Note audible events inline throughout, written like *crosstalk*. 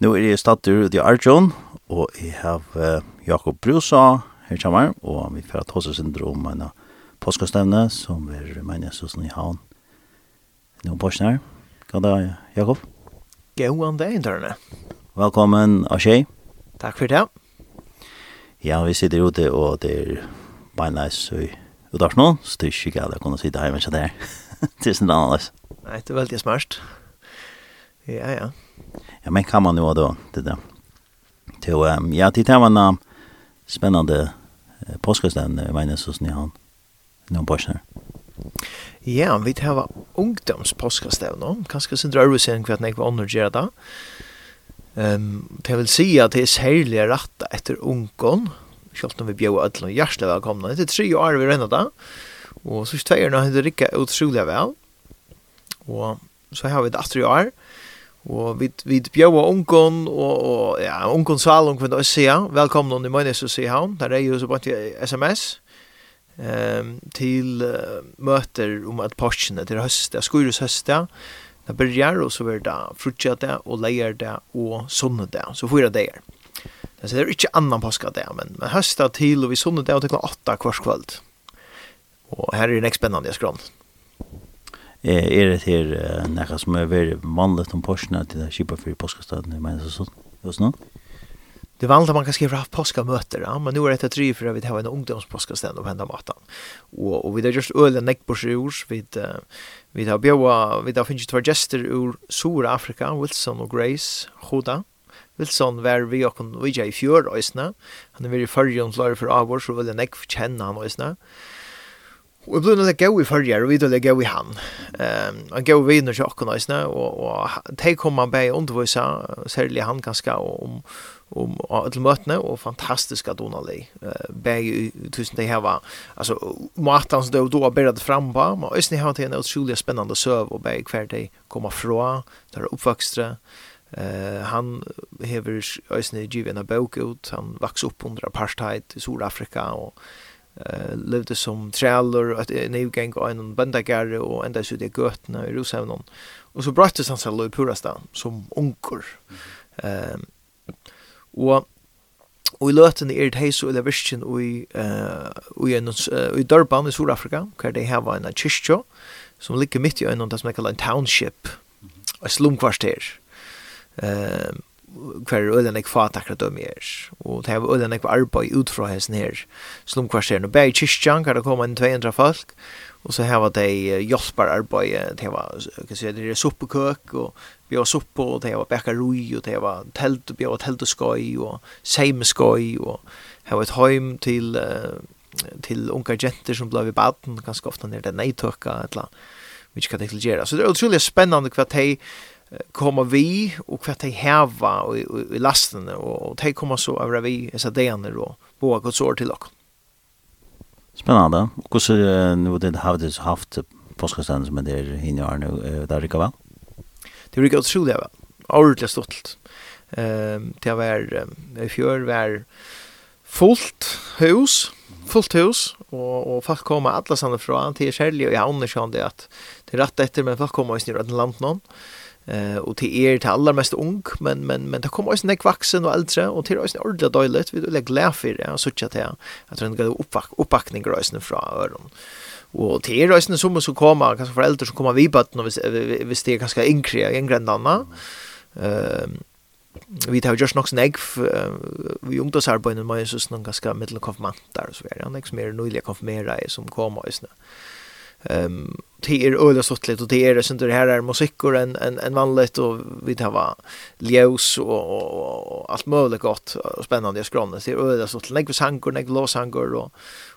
Nå er jeg stadig ute i Arjun, og jeg har uh, Jakob Brusa her kommer, og vi får ta oss syndrom om en påskastevne som er meningshøsten i havn. Nå på oss her. God dag, Jakob. Gåan an dag, Interne. Velkommen, Ashay. Takk for det. Ja, vi sitter ute, og det er beinleis i udarsnå, så det er ikke galt å kunne sitte hjemme, ikke det *laughs* her. Tusen takk, Anders. Nei, det er veldig smart. Ja, ja ja, men kan man jo då det där. Så um, ja, det var en spännande uh, påskastend, jag menar så snitt han. Någon påskastend. Ja, vi tar var ungdomspåskastevna. Kanskje sin vi sen kvart nek var andre gjør det. Um, det vil si at det er særlig rett etter ungen. Selv om vi bjør alle og hjertelig velkomne. Det er tre år vi renner det. Og så tveier nå hender det ikke utrolig vel. Og så har vi det etter år. Og Og vi vi bjóa onkon og og ja, onkon salon kvinn og sjá. Velkommen til Mønes og han. Der er jo så bare SMS ehm til uh, møter om at postene til høst, det skurus høst der. Det börjar og så blir det frutjade og leirde og sunnede, så fyra dager. Det er ikke annan påska det, men, men høst til og vi sunnede og til klokka åtta kvarskvöld. Og her er det ikke spennende skrån eh er det her nekka som er veri vanligt om Porsche til det skipa for påskastaden, men så så just nå? Det var alltid man kan skriva haft påskamöter, ja, men nu är det ett driv för att vi har en ungdomspåskastad och hända maten. Och, och vi har just öl ölen näckbors i ors, vi, vi har bjöa, vi har finnit två gäster ur Sura Afrika, Wilson och Grace, Hoda, Wilson var vi och kon vi i fjör ösna. Han är väl i förrjon klar för av oss och vill jag näck känna han ösna. Og jeg ble noe gøy i førre, og vi ble gøy i han. Um, han gøy vinner til åkken også, og, og de kom han bare undervise, særlig han ganske, om, om alle møtene, og fantastisk at hun alle, uh, bare tusen de her var, altså, maten som de da var bedre frem på, men også har til en utrolig spennende søv, og bare hver de kommer fra, der er oppvokstre, Uh, han hever øysene givet en bok ut, han vaks opp under apartheid i Sør-Afrika, og eh levde som trailer att en gang av en bandagar och ända så det götna i Roshavn och så bröttes han sig i Purastan som onkel ehm och Og i løtene er det heis og det virkjen i, uh, i, uh, i Durban i Sør-Afrika, hvor de har en kyrkjå, som ligger midt i øynene, det som er kallet en township, et slumkvarter. Um, hver ølen jeg fat akkurat om er. Og det har ölen ek arbeid ut fra hesten her. Slumkvarsteren. Og bare i kyrkjan kan det komme en 200 folk. Og så her var det hjelpar arbeid. Det var, kan se det er suppekøk og har suppe og det var bekkeroi og det var telt, bjør telteskøy og seimeskøy og her var et heim til till unga jenter som blev i baden ganska ofta när det nej tökka eller vilket kan det göra. Så det är otroligt spännande kvart hej komma vi och kvart de häva i, i i lasten och de kommer så över vi så det är bo på att så till och Spännande. Och så nu det har det haft påskastan som det är inne här nu där det kan vara. Det brukar otroligt väl. Ordentligt stolt. Ehm det var i fjör var fullt hus fullt hus och och folk kommer alla sanna från till Kjell och jag undrar ju att det rätt efter men folk kommer ju snurrat land någon. Eh Eh och till er till allra mest ung men men men det kommer också näck vuxen och äldre och till oss ordla dåligt vi lägger glä för det och här jag tror den går uppvack uppbackning grösen från öron. Och till er också som så kommer kanske föräldrar som kommer vi bort och vi det är ganska inkre ingrändarna. Ehm vi tar just nog snägg vi ungdomsarbeidene med Jesus någon ganska middelkonfirmanter og så videre, han er ikke mer nøylig konfirmere som kommer i snø. Ehm det är öle sottligt och det är sånt det här är musik och en en en vanligt och vi tar va ljus och, och allt möjligt gott och spännande skrånne det är öle sottligt nägg sankor nägg låsankor och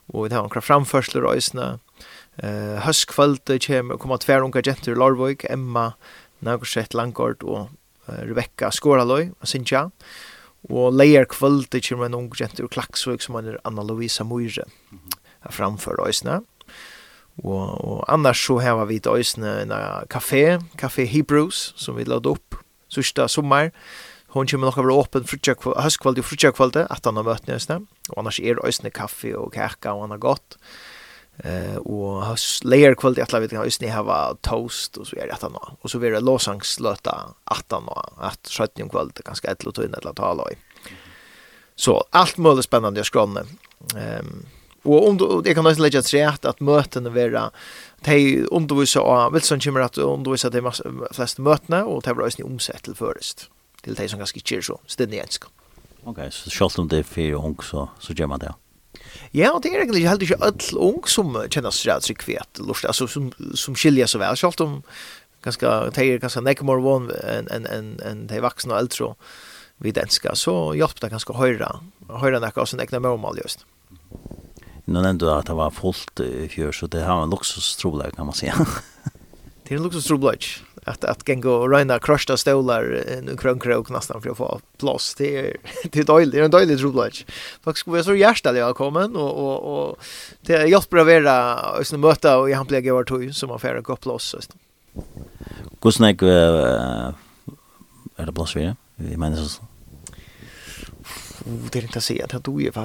och vi tar några framförsler och isna eh höskvalt det kommer komma två unga jenter Larvik Emma Nagorset Langkort och Rebecca Skoraloy och Sinja og leier kvöld det kommer en ung jenter Klaksvik som er Anna Louisa Moire framför oss Og, og annars så har vi et øysene en kafé, Café Hebrews, som vi lade opp sørste sommer. Hon kommer nok å være åpen høstkvalde og frutjakvalde, at han har møtt nøysene. Og annars er øysene kaffe og kaka og han har gått. Eh och has layer kvalitet att låta oss ni ha toast och så är det att nå. Och så blir det låsangslöta att nå att skötning kvalitet ganska ett lot in eller tala i. Så allt möjligt spännande jag skranne. Ehm Och om du det kan nästan lägga sig rätt att mötena vara de undervisa och vill som kommer att undervisa de flesta mötena och det blir ju omsett till förrest till de som ganska kör så ständigt enska. Okej, så skall om det för ung så så gör man det. Ja, og det er egentlig helt ikke alle ung som kjenner seg rett og slett, altså som, som skiljer så vel, selv om ganske, de er ganske nekker mer vann enn en, en, en de vaksne og eldre og videnska, så hjelper det ganske høyre, høyre nekker av sin egna just nu nämnde du att det var fullt i fjör så det har var en luxustrobolag kan man säga. *laughs* det är en luxustrobolag att att gänga och rena crushta stolar en krönkrok nästan för att få plats det är det är dåligt det är en dålig trubbelage folk skulle vara så hjärtaliga jag kommer och och och det är jag bra vara och sen möta och jag han över vart tog som affär och plats så Hur Kusnek är det plats för vi är menar så det är inte att säga att det är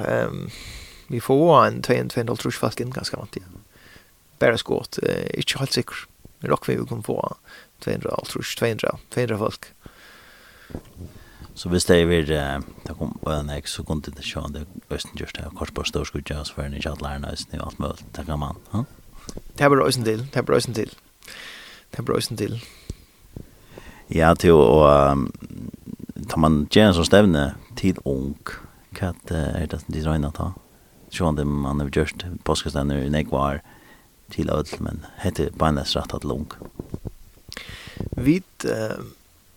ehm vi får en 2-2-0 trus folk in ganska vant igen. Bara skott, eh, inte helt säker. Rock vi kan få 200 trus 200 200 folk. Så hvis det er eh, det kom på en ek, så kunne det sjå det Østen gjørs det, kort på stårskudja, og så var det ikke at lærne, Østen og alt mulig, det kan man. ha? Det er bare Østen til, det er bare Østen til. Det er bare Østen til. Ja, til å, um, tar man gjerne som stevne til ung, hva er det som de regner ta? Sjån det man har gjort påskestender i nekvar til ødel, men hette beinnes rett at lung. Vi uh,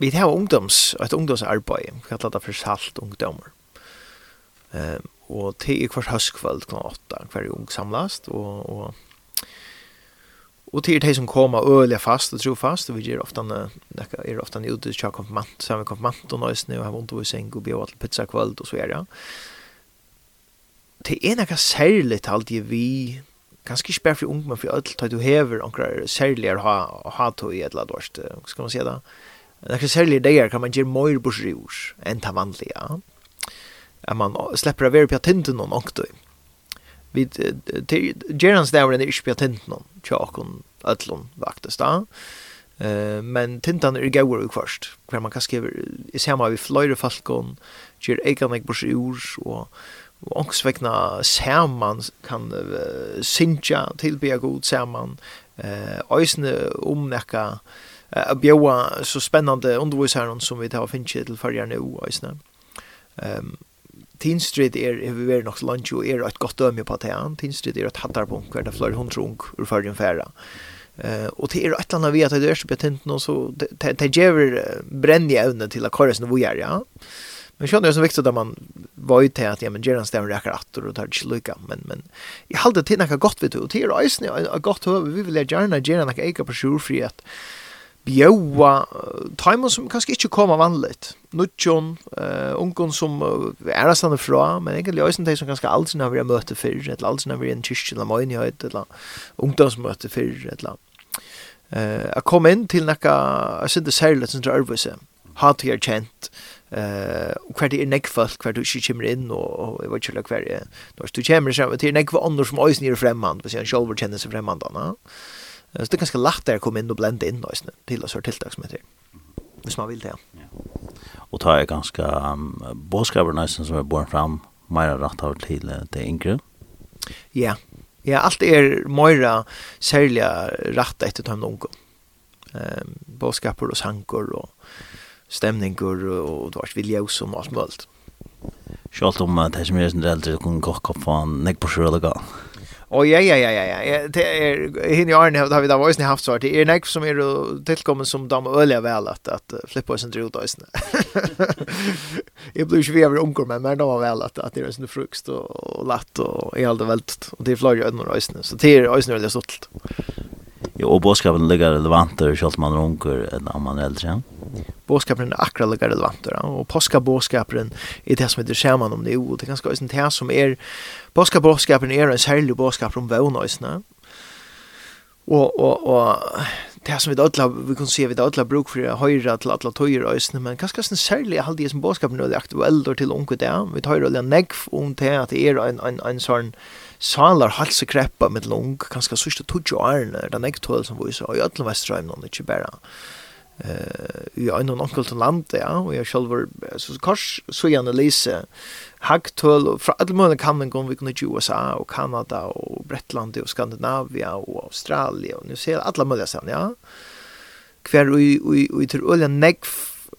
vi har ungdoms, et ungdomsarbeid, vi kallar det for salt ungdommer. Uh, og til i hvert høstkvöld kl. 8, hver ung samlast, og, og Og til de som kommer ølige fast og tro fast, og vi gjør ofte en, er ofte en ute til mant så har vi mant og nøysene, og har undervisning, og bjør til pizza kvöld, og så er det det er noe særlig talt jeg vi, ganske ikke bare for men for alt tar du hever noen særligere ha, ha tog i et eller annet, skal man si det. Det Noen særligere dager kan man gjøre mer bursrur enn det vanlige. At man slipper å være på tinten noen ångtøy. Vi gjør hans dævren er ikke på tinten noen, tjåkon, øtlån, vaktest da. Uh, men tintan er gauur og først, hver man kan skrive, i samme vi fløyre falkon, ger eikan ek ur og og ångsvekna saman kan uh, sinja tilbya god saman uh, eisne om nekka uh, bjóa så spennande undervisaren som vi tar finnje til fyrir nu eisne ehm um, Teen Street er vi ver nok lunch og er eit godt dømme på det. Teen Street er eit hattarpunkt hver det fløy hundre ung ur fyrir færa. Eh og det er et eller annet vi at det er så betent nå så det gjør ger brennje evne til at korresne vi er ja. Men sjön det är så viktigt att man var ute till att ja men Gerard Stern räcker att och tar inte lucka men men jag hade till något gott vet du och till reisen jag gott hör vi vill gärna Gerard något eka på sjur fri att bjöa timer som kanske inte kommer vanligt. Nutjon, eh onkon som är där stannar fra, men egentligen lösen det som kanske alls när vi har möte för ett alls när vi är en tysk eller mojn i ett eller ungdomsmöte för ett eller eh att komma in till några synda särligt som arbete. Har det kjent eh kvar det är nek fast kvar du kommer in och jag vet inte kvar det då du kommer så det till nek vad annars som ös nere främmande på sin shoulder känner sig främmande va så det är ganska lätt där komma in och blända in då istället till oss tilltag som heter hvis man vil det ja. Og ta er ganske um, boskaber nesten som er born fram mer rett av til det yngre ja. Ja allt är mera särliga rätt efter de unga ehm boskaper och sankor och stämningar och, och det var vilja som allt möjligt. Sjalt om att det som är sånt äldre kunde gå upp på en neck på sjölga. Och ja ja ja ja ja det är hin i Arne har vi där var ju haft så det är neck som är tillkommen som de öliga väl att att flippa oss inte ut isne. Jag blir ju över onkel men men de var väl att att det är sån frukost och latt och är alldeles väldigt och det flyger över några så det är isne det är sålt. Jo, och boskapen ligger relevant där självt man runkar än om man är äldre. Båskapen er akkurat lika relevant. Og påskabåskapen er det som heter skjermen om det. Og det er ganske også det som er... Påskabåskapen er en særlig båskap om vøvnøysene. Og, og, og det som vi alla vi kan se vi alla bruk för att höra till alla tojer ösne men kanske sen särskilt jag hade som boskapen är aktuell då till onkel där vi tar alla negg om det att det är en en en sån salar halsekreppa med lång kanske sista tujo arna den negg som vi så i alla västra om det inte bara eh i en onkel til land ja og jeg selv så kors så gjerne lese hacktull fra alle måneder kan den gå vi kunne til USA og Kanada og Bretland og Skandinavia og Australia og nu ser alla möjliga sen ja. Kvar og og og til olja neck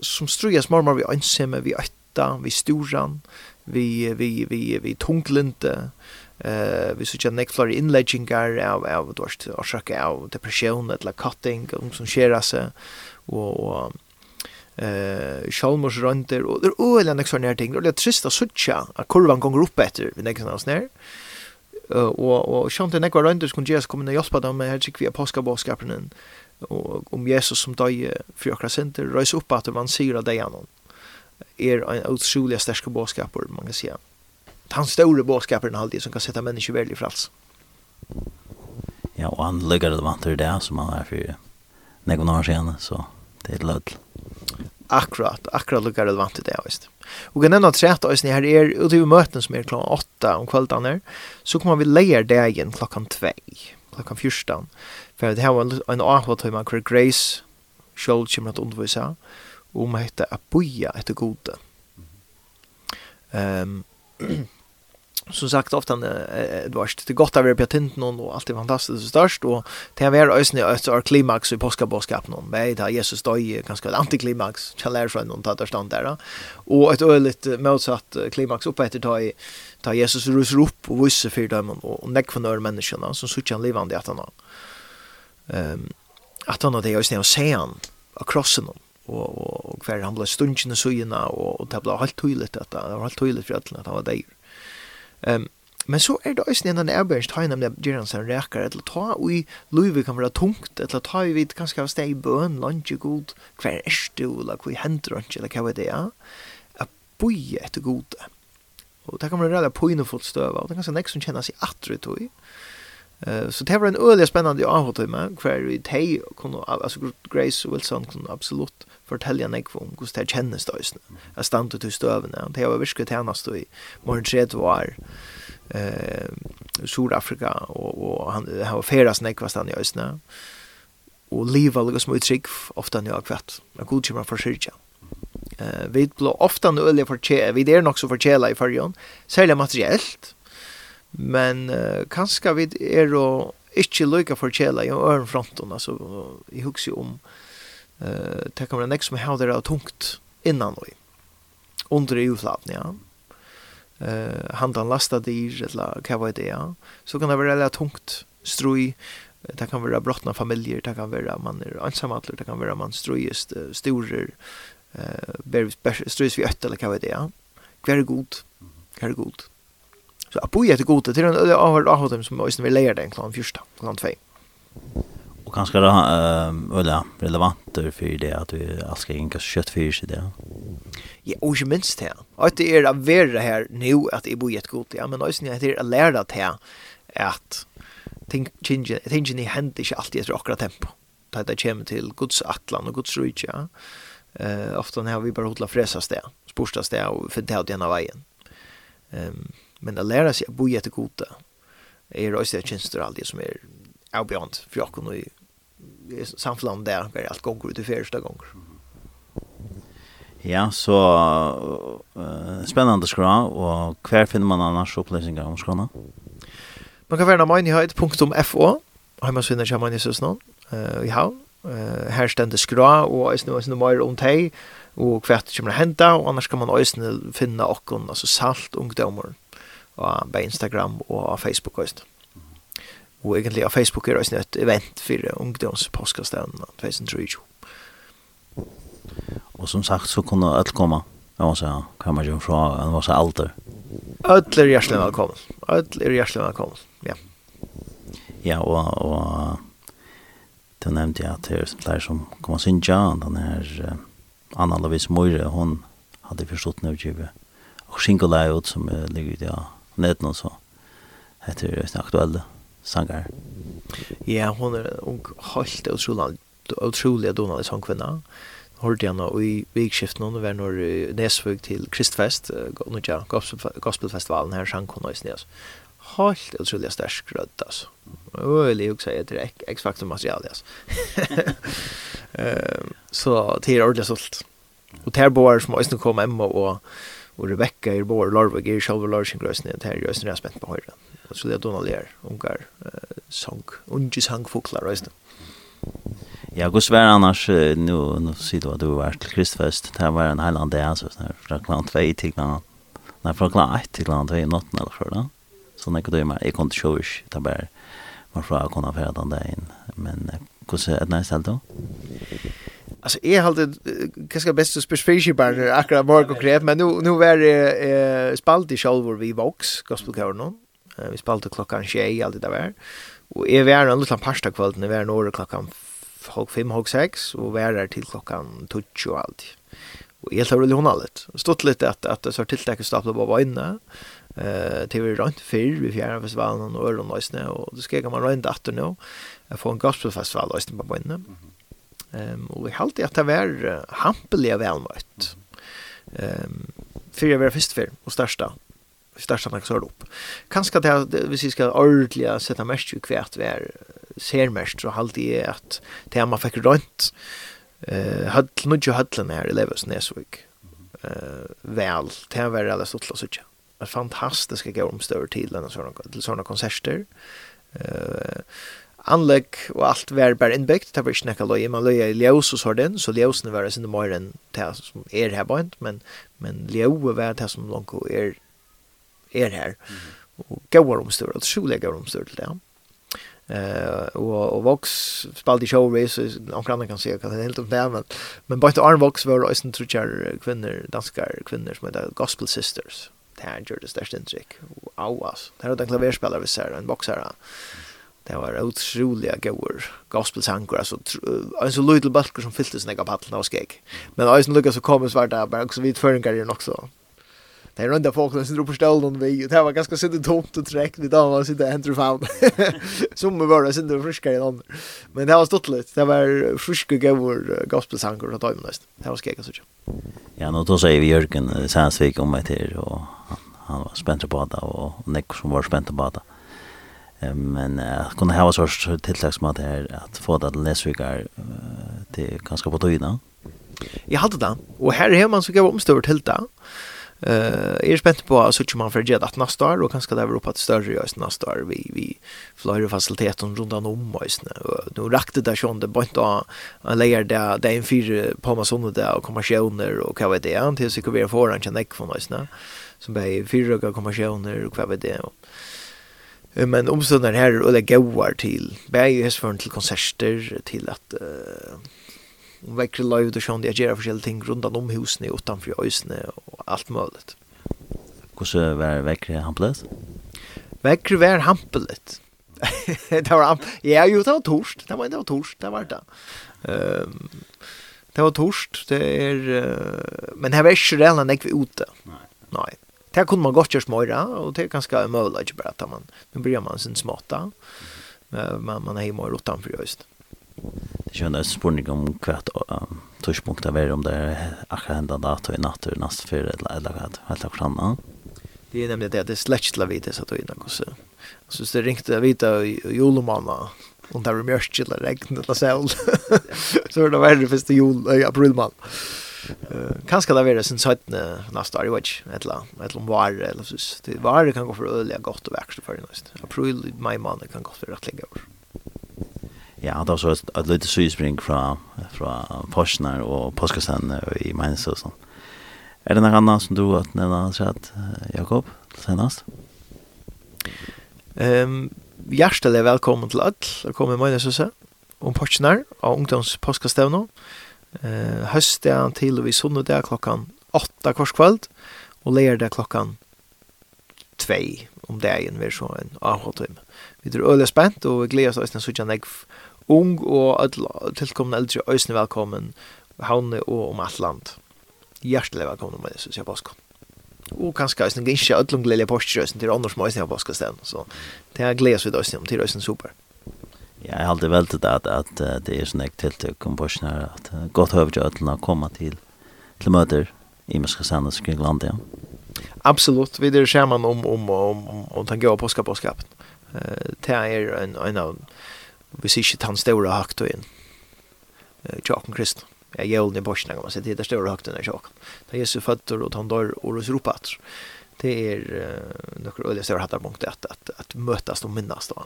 som struja mormor vi ansemme vi åtta vi storan vi vi vi vi tunglinte eh vi söker neck floor inledgingar av av dorst orsaka av depression eller cutting och som skäras og, og eh Schalmers runter og det är öliga nästa när ting og det trista sucha att kurvan går upp bättre vid nästa nästa när og och Schalmers nästa runter skulle Jesus komma og hjälpa dem med här tycker vi påskabåskapen og om Jesus som dag for jag senter rös opp at man ser det igen er en otroligt stark båskap man kan säga han stora båskapen alltid som kan sätta människor väl i frals Ja, og han ligger det vantar det som han er för någon år sedan så det är lödl. Akkurat, akkurat lukar relevant i det visst. Og kan nevna trett sätta oss här är ute i möten som är klockan åtta om kvällarna så kommer vi leir degen igen klockan 2 klockan 14. För det här var en, en ahva Grace Scholl kommer att undervisa om hette Abuja etter gode. Ehm um, *clears throat* som sagt ofta det var det gott att vi på tinten någon och allt är fantastiskt och störst. Och det är ösnä efter klimax i påskaboskap någon. Med där Jesus dog ganska ett antiklimax challenge från någon där stand där och ett öligt motsatt klimax uppe efter ta ta Jesus rusar upp och visar för dem och näck för några människorna som söker levande att han ehm att han det är ösnä och sen across them och och kvar han blev stundchen och sjöna och det blev helt tydligt att det var helt tydligt för att han var där. Ehm Men så er det også en annen arbeidst høyne om det han som reker, eller ta i løyve kan være tungt, eller ta i vidt ganske av steg i bøn, lunge god, hver er du, eller hva hender ikke, eller hva er det, ja? At boie etter gode. Og det kan være rett og poinefullt støve, og det er ganske nek som kjenner seg atre tog. Så det var en öliga spännande avhotimme kvar vi teg, kunde alltså Grace Wilson kunde absolut fortälja nek om hvordan det kjennes da, jeg Jag til till stövna. Det var virkelig tjänast i morgen tredje år, eh Sydafrika och och han har färdats näck vad stan i ösna. Och leva lika små trick ofta när jag kvätt. Jag god ju för försöka. Eh vi blå ofta nu eller för vi där också så förkäla i förjon. Sälja materiellt Men uh, kanskje vi er og ikke lykke for kjela i øren fronten, altså i hukse om uh, det kommer være nek som har det tungt innan og under i utladen, ja. Uh, handan lasta dyr, eller hva var det, ja. Så kan det være veldig tungt strøy, det kan være brottna familier, det kan være man er ansamatler, det kan være man strøyest, uh, storer, uh, strøyest vi øtt, eller hva var det, ja. Hver er god, hver er god. Så jag bor jätte gott till en av av dem som måste vi lära den klan första klan 2. Och kanske då eh eller relevant för det att vi ska inka kött för sig det? Ja, og ikke minst det. Og det er å være her nå at jeg bor jätte gott. Ja, men også när det er å lære det att at tingene ting ni händer alltid etter akkurat tempo. Det där kommer til Guds atlan og Guds rike. Ja. Eh ofta när vi bare hodla fresa sted, sporstas sted og finne til åt ena vägen. Ehm Men att lära sig att bo jätte goda är också det känns det alltid som är avbjörnt för jag kunde ju samflam där var allt gånger ut i första gånger. Ja, så uh, spännande skra och kvar finner man annars upplysningar om skrarna? Man kan värna myndighet.fo Heimarsvinner kommer in i Sussnån uh, i havn. Uh, her stender skra og eisne og eisne mer om teg og hvert kommer å hente og annars kan man eisne finne okkon, altså salt ungdommer på Instagram og på Facebook også. Og egentlig på Facebook er også et event for ungdomspåskastevnen 2023. Og som sagt så kunne alle komme. Jeg må si, kan man jo fra, jeg må si alder. Alle er hjertelig velkommen. Alle er hjertelig velkommen, ja. Ja, og, og du nevnte jeg at det er flere som kommer synja, den her Anna Lovis Møyre, hun hadde forstått nødgivet. Og singulei ut som ligger i ja neten og så Det er sånne aktuelle sanger. Ja, hun er en helt utrolig, utrolig donald sångkvinna. Hørte jeg nå i vikskiften, hun var når Nesvøg til Kristfest, uh, ja, gospelfestivalen her, sang hun også nes. Helt utrolig sterk rødt, altså. Øyelig, jeg sier, det er x-faktor materiale, altså. *laughs* Så det er ordentlig stolt. Og det er bare som også kom hjemme og og Rebecca er bare larvig er selv larvingrøsene til det i Østen er spent på høyre. Og så det er Donald Lear ungar uh, sang unge sang foklar Østen Ja, gus var annars, nu, nu sier du at du var til Kristfest, det var en heiland det, altså, fra klant 2 til klant, nei, fra klant 1 til klant 2 i natten, eller for da, så nekka du mer, jeg kom til sjøvish, det er bare, man fra å kunne fære den dagen, men gus, er det næst helt da? Alltså är halt det bäst att specifika bara akra mark och men nu nu var det eh, spalt i själva vi vox gospelkör nu. Eh, vi spalt klockan 6 allt det där. Och är vi är en liten pasta kväll när vi är några klockan halv 5 halv 6 och vi är där till klockan 12 och allt. Och helt har det hon allt. Stått lite att att det så har stapla på bara inne. Eh till vi runt för vi fjärde festivalen och öron och snö och det ska man runt åter nu. Jag får en gospelfestival och snö på inne. Mm -hmm Ehm och vi hade att det var hampeliga välmött. Ehm för jag var först för och största största tack så upp. Kanske det vi ska ska ordliga sätta mest ju kvärt var ser mest så halt det att det man fick runt eh hade nu ju hallen här i Leversnäsvik. Eh väl det var alla så så så. Fantastiska större till den såna till såna konserter. Eh anlegg og alt var bare innbyggt, det var ikke nekka løy, man løy i ljøs og sånn, så ljøsene var sin mer enn det som er her bænt, men, men ljøy var det som langt er, er her. Mm. Og gauar omstyr, og trolig gauar omstyr til det. Uh, og, og Vox spalte i showrace, noen omkring kan se hva det er helt om det, men, men bare til Arne Vox var det også en trutjar kvinner, danskar kvinner som heter Gospel Sisters. Det her gjør det største inntrykk. Wow, altså. Det er en klaverspiller vi ser, en boksere. Mm det var utroliga goer gospelsanger alltså en så liten balkar som fylltes när jag paddlade och skrek. Men alltså Lucas så kom så vart där bara också vid förringar ju också. Det är runda folk som drog på ställen vi det var ganska sitt tomt och träckt vid där var sitt Andrew Found. Som var det sitt friska i någon. Men det var stått lite. Det var friska goer gospelsanger och då mest. Det var skrek så. Ja, nu då säger vi Jörgen Sandsvik om mig till och han, var spänt på det och Nick som var spänt på det men uh, kunna ha sorts tillägg som att här att få det till Nesvikar uh, till ganska på tøyna. Jag hade det. Och här är man så gav omstår till det. Eh, är spänt på så att man för det nästa år och kanske där Europa att större just nästa år vi vi flyger faciliteten runt om oss nu. Nu rakte där sjön det bara då en layer där där en fyra på Amazon det, och kommersioner och vad vet jag till så vi får en check från oss. Som är fyra kommersioner och vad vet jag. Men omståndene her er det gauar til. Begge hestføren til konserter, til at uh, vekker live og sånn, de gjør forskjellige ting rundt om husene, utenfor øysene og alt mulig. Hvordan var vekker hampelet? Vekker var hampelet. *laughs* det var hamp... Ja, jo, det var torst. Det var, det var torst, det var det. Um, det var torst, det er... Uh, men her var ikke redan enn jeg var ute. Nei. Nei det kunde man gott görs mera och det är ganska möjligt bara at man nu börjar man sin smarta men man är ju mer for just. Det känns spårning om kvart touchpunkter var om det akkurat hända dator i natt och nästa för eller eller vad helt klart Det är nämligen det att det släckt la vid så att innan går så. Så det ringte jag vita julmannen och där var mörkt eller regn eller sol. Så det var det första jul i Eh kanske där vara sen sjätte nästa år vet ett la ett var eller så det var det kan gå för öliga gott och växt för nästa. April my man kan gå för att lägga år. Ja, det var så ett litet syspring från från Porsnar och Påskastan i Mainz och sånt. Är det några andra som du att nämna så att Jakob senast? Ehm hjärtligt välkommen till til alle, og kom så så. om Porsnar, och ungdoms påskastavnå eh, høstdagen til og vi där klockan 8 korskvald, og där klockan 2 om dagen vi er så en avhåttim. Vi er öle spänt og vi gleder oss när å sitte ung og tillkomna äldre øyne velkommen, havne og om alt Hjärtligt Hjertelig med Jesus, jag påskånd. Og kanskje øyne ikke øyne gledelige påskjøsene til andre som øyne på så det er gledes vi øyne om til super. Ja, jag har alltid veldig det att att det är snägt till till kompositioner att høver til ødelen å komma till till möter i Mänska Sandes landet, ja. Absolut, vi det skjermen om om om om, om den gode på skap på. Eh det är en en av hvis ikke inte han stora högt och in. Eh Jakob Krist. Jag gällde i Bosnien man si, det är stora högt i Jakob. Det er Jesu fötter och han dör och ropat. Det är några öliga stora hattar punkt att att mötas och minnas då.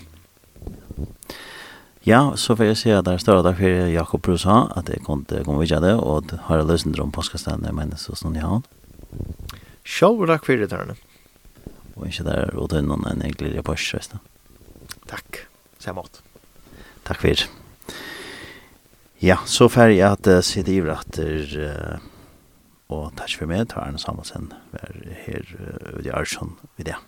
Ja, så får jeg si at det er større derfor Jakob Brusa, at jeg kunne komme videre det, og har jeg løsende om påskastene, men så snart jeg har. Sjå, takk for det, Tørne. Og ikke der, og det er noen en egentlig reportsreist. Takk, Se åt. Takk for. Ja, så får jeg at uh, sitte i vratter, uh, og takk for meg, Arne Samuelsen, vær her uh, i Arsson, videre.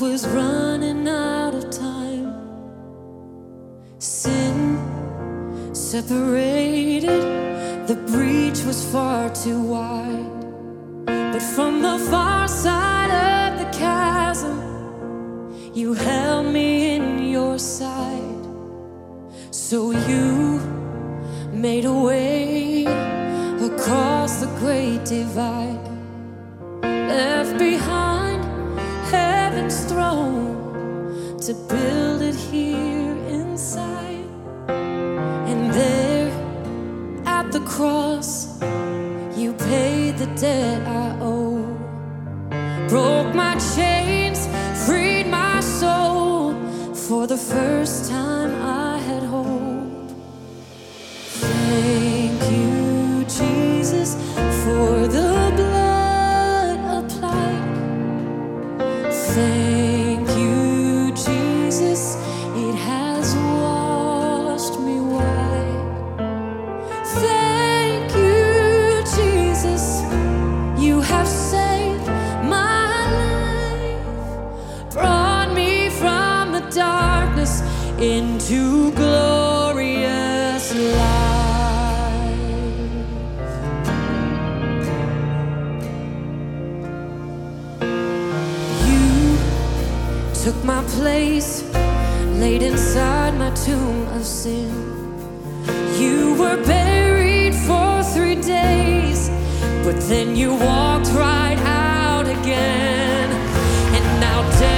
was running out of time. Sin separated. The breach was far too wide. But from the far side of the chasm You held me in your side. So you made a way Across the great divide. to build it here inside. And there at the cross you paid the debt I owe. Broke my chains freed my soul for the first But then you walked right out again. And now death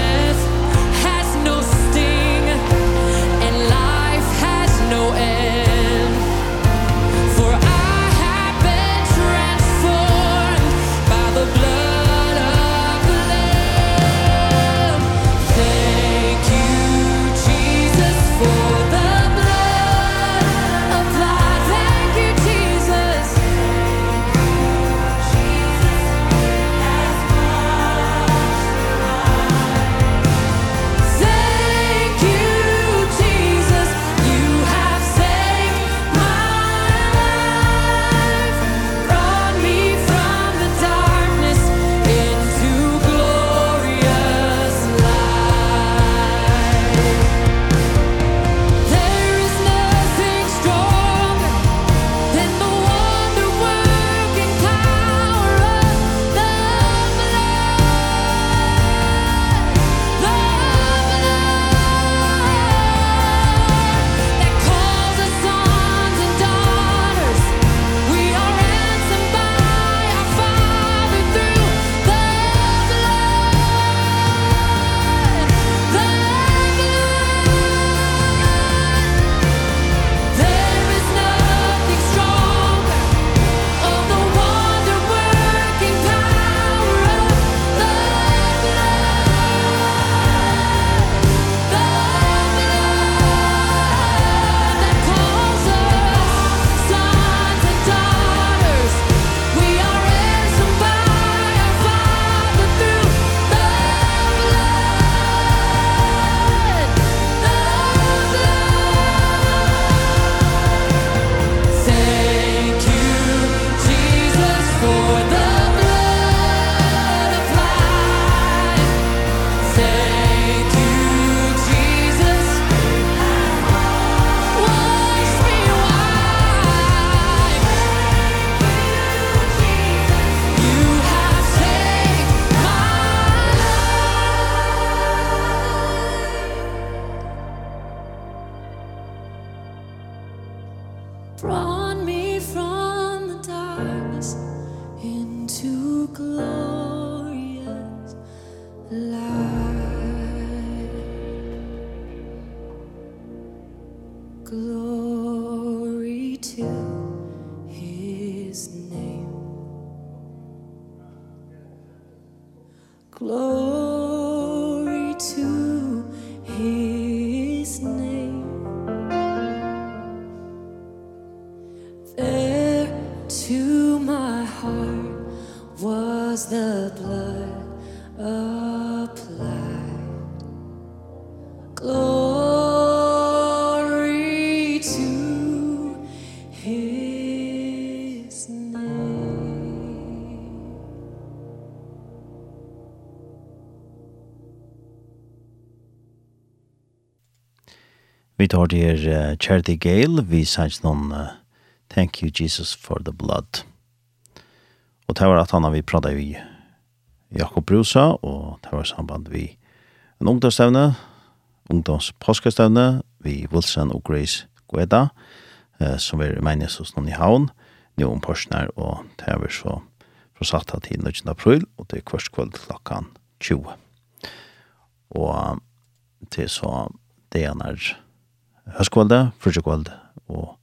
glorious light. Vi tar det her uh, Charity Gale, vi sier noen uh, Thank you Jesus for the blood. Og det var at han har vi pratet vi Jakob Brusa, og det var samband vi en ungdomsstevne, ungdomspåskestevne, vi Wilson og Grace Gueda, uh, som er menes hos noen i havn, nå om Porsner, og det var så fra satt av til 19. april, og det er kvart kveld klokken 20. Og til så det er nær høstkvalde, frutjekvalde og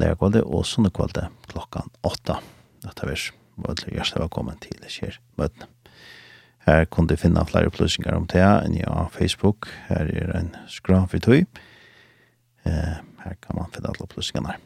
lærkvalde og sunnekvalde klokkan åtta. Dette vers var til hjertelig velkommen til kjær Møtene. Her kunne du finne flere opplysninger om det enn ja, Facebook. Her er en skraf i tøy. Her kan man finne alle opplysningene her.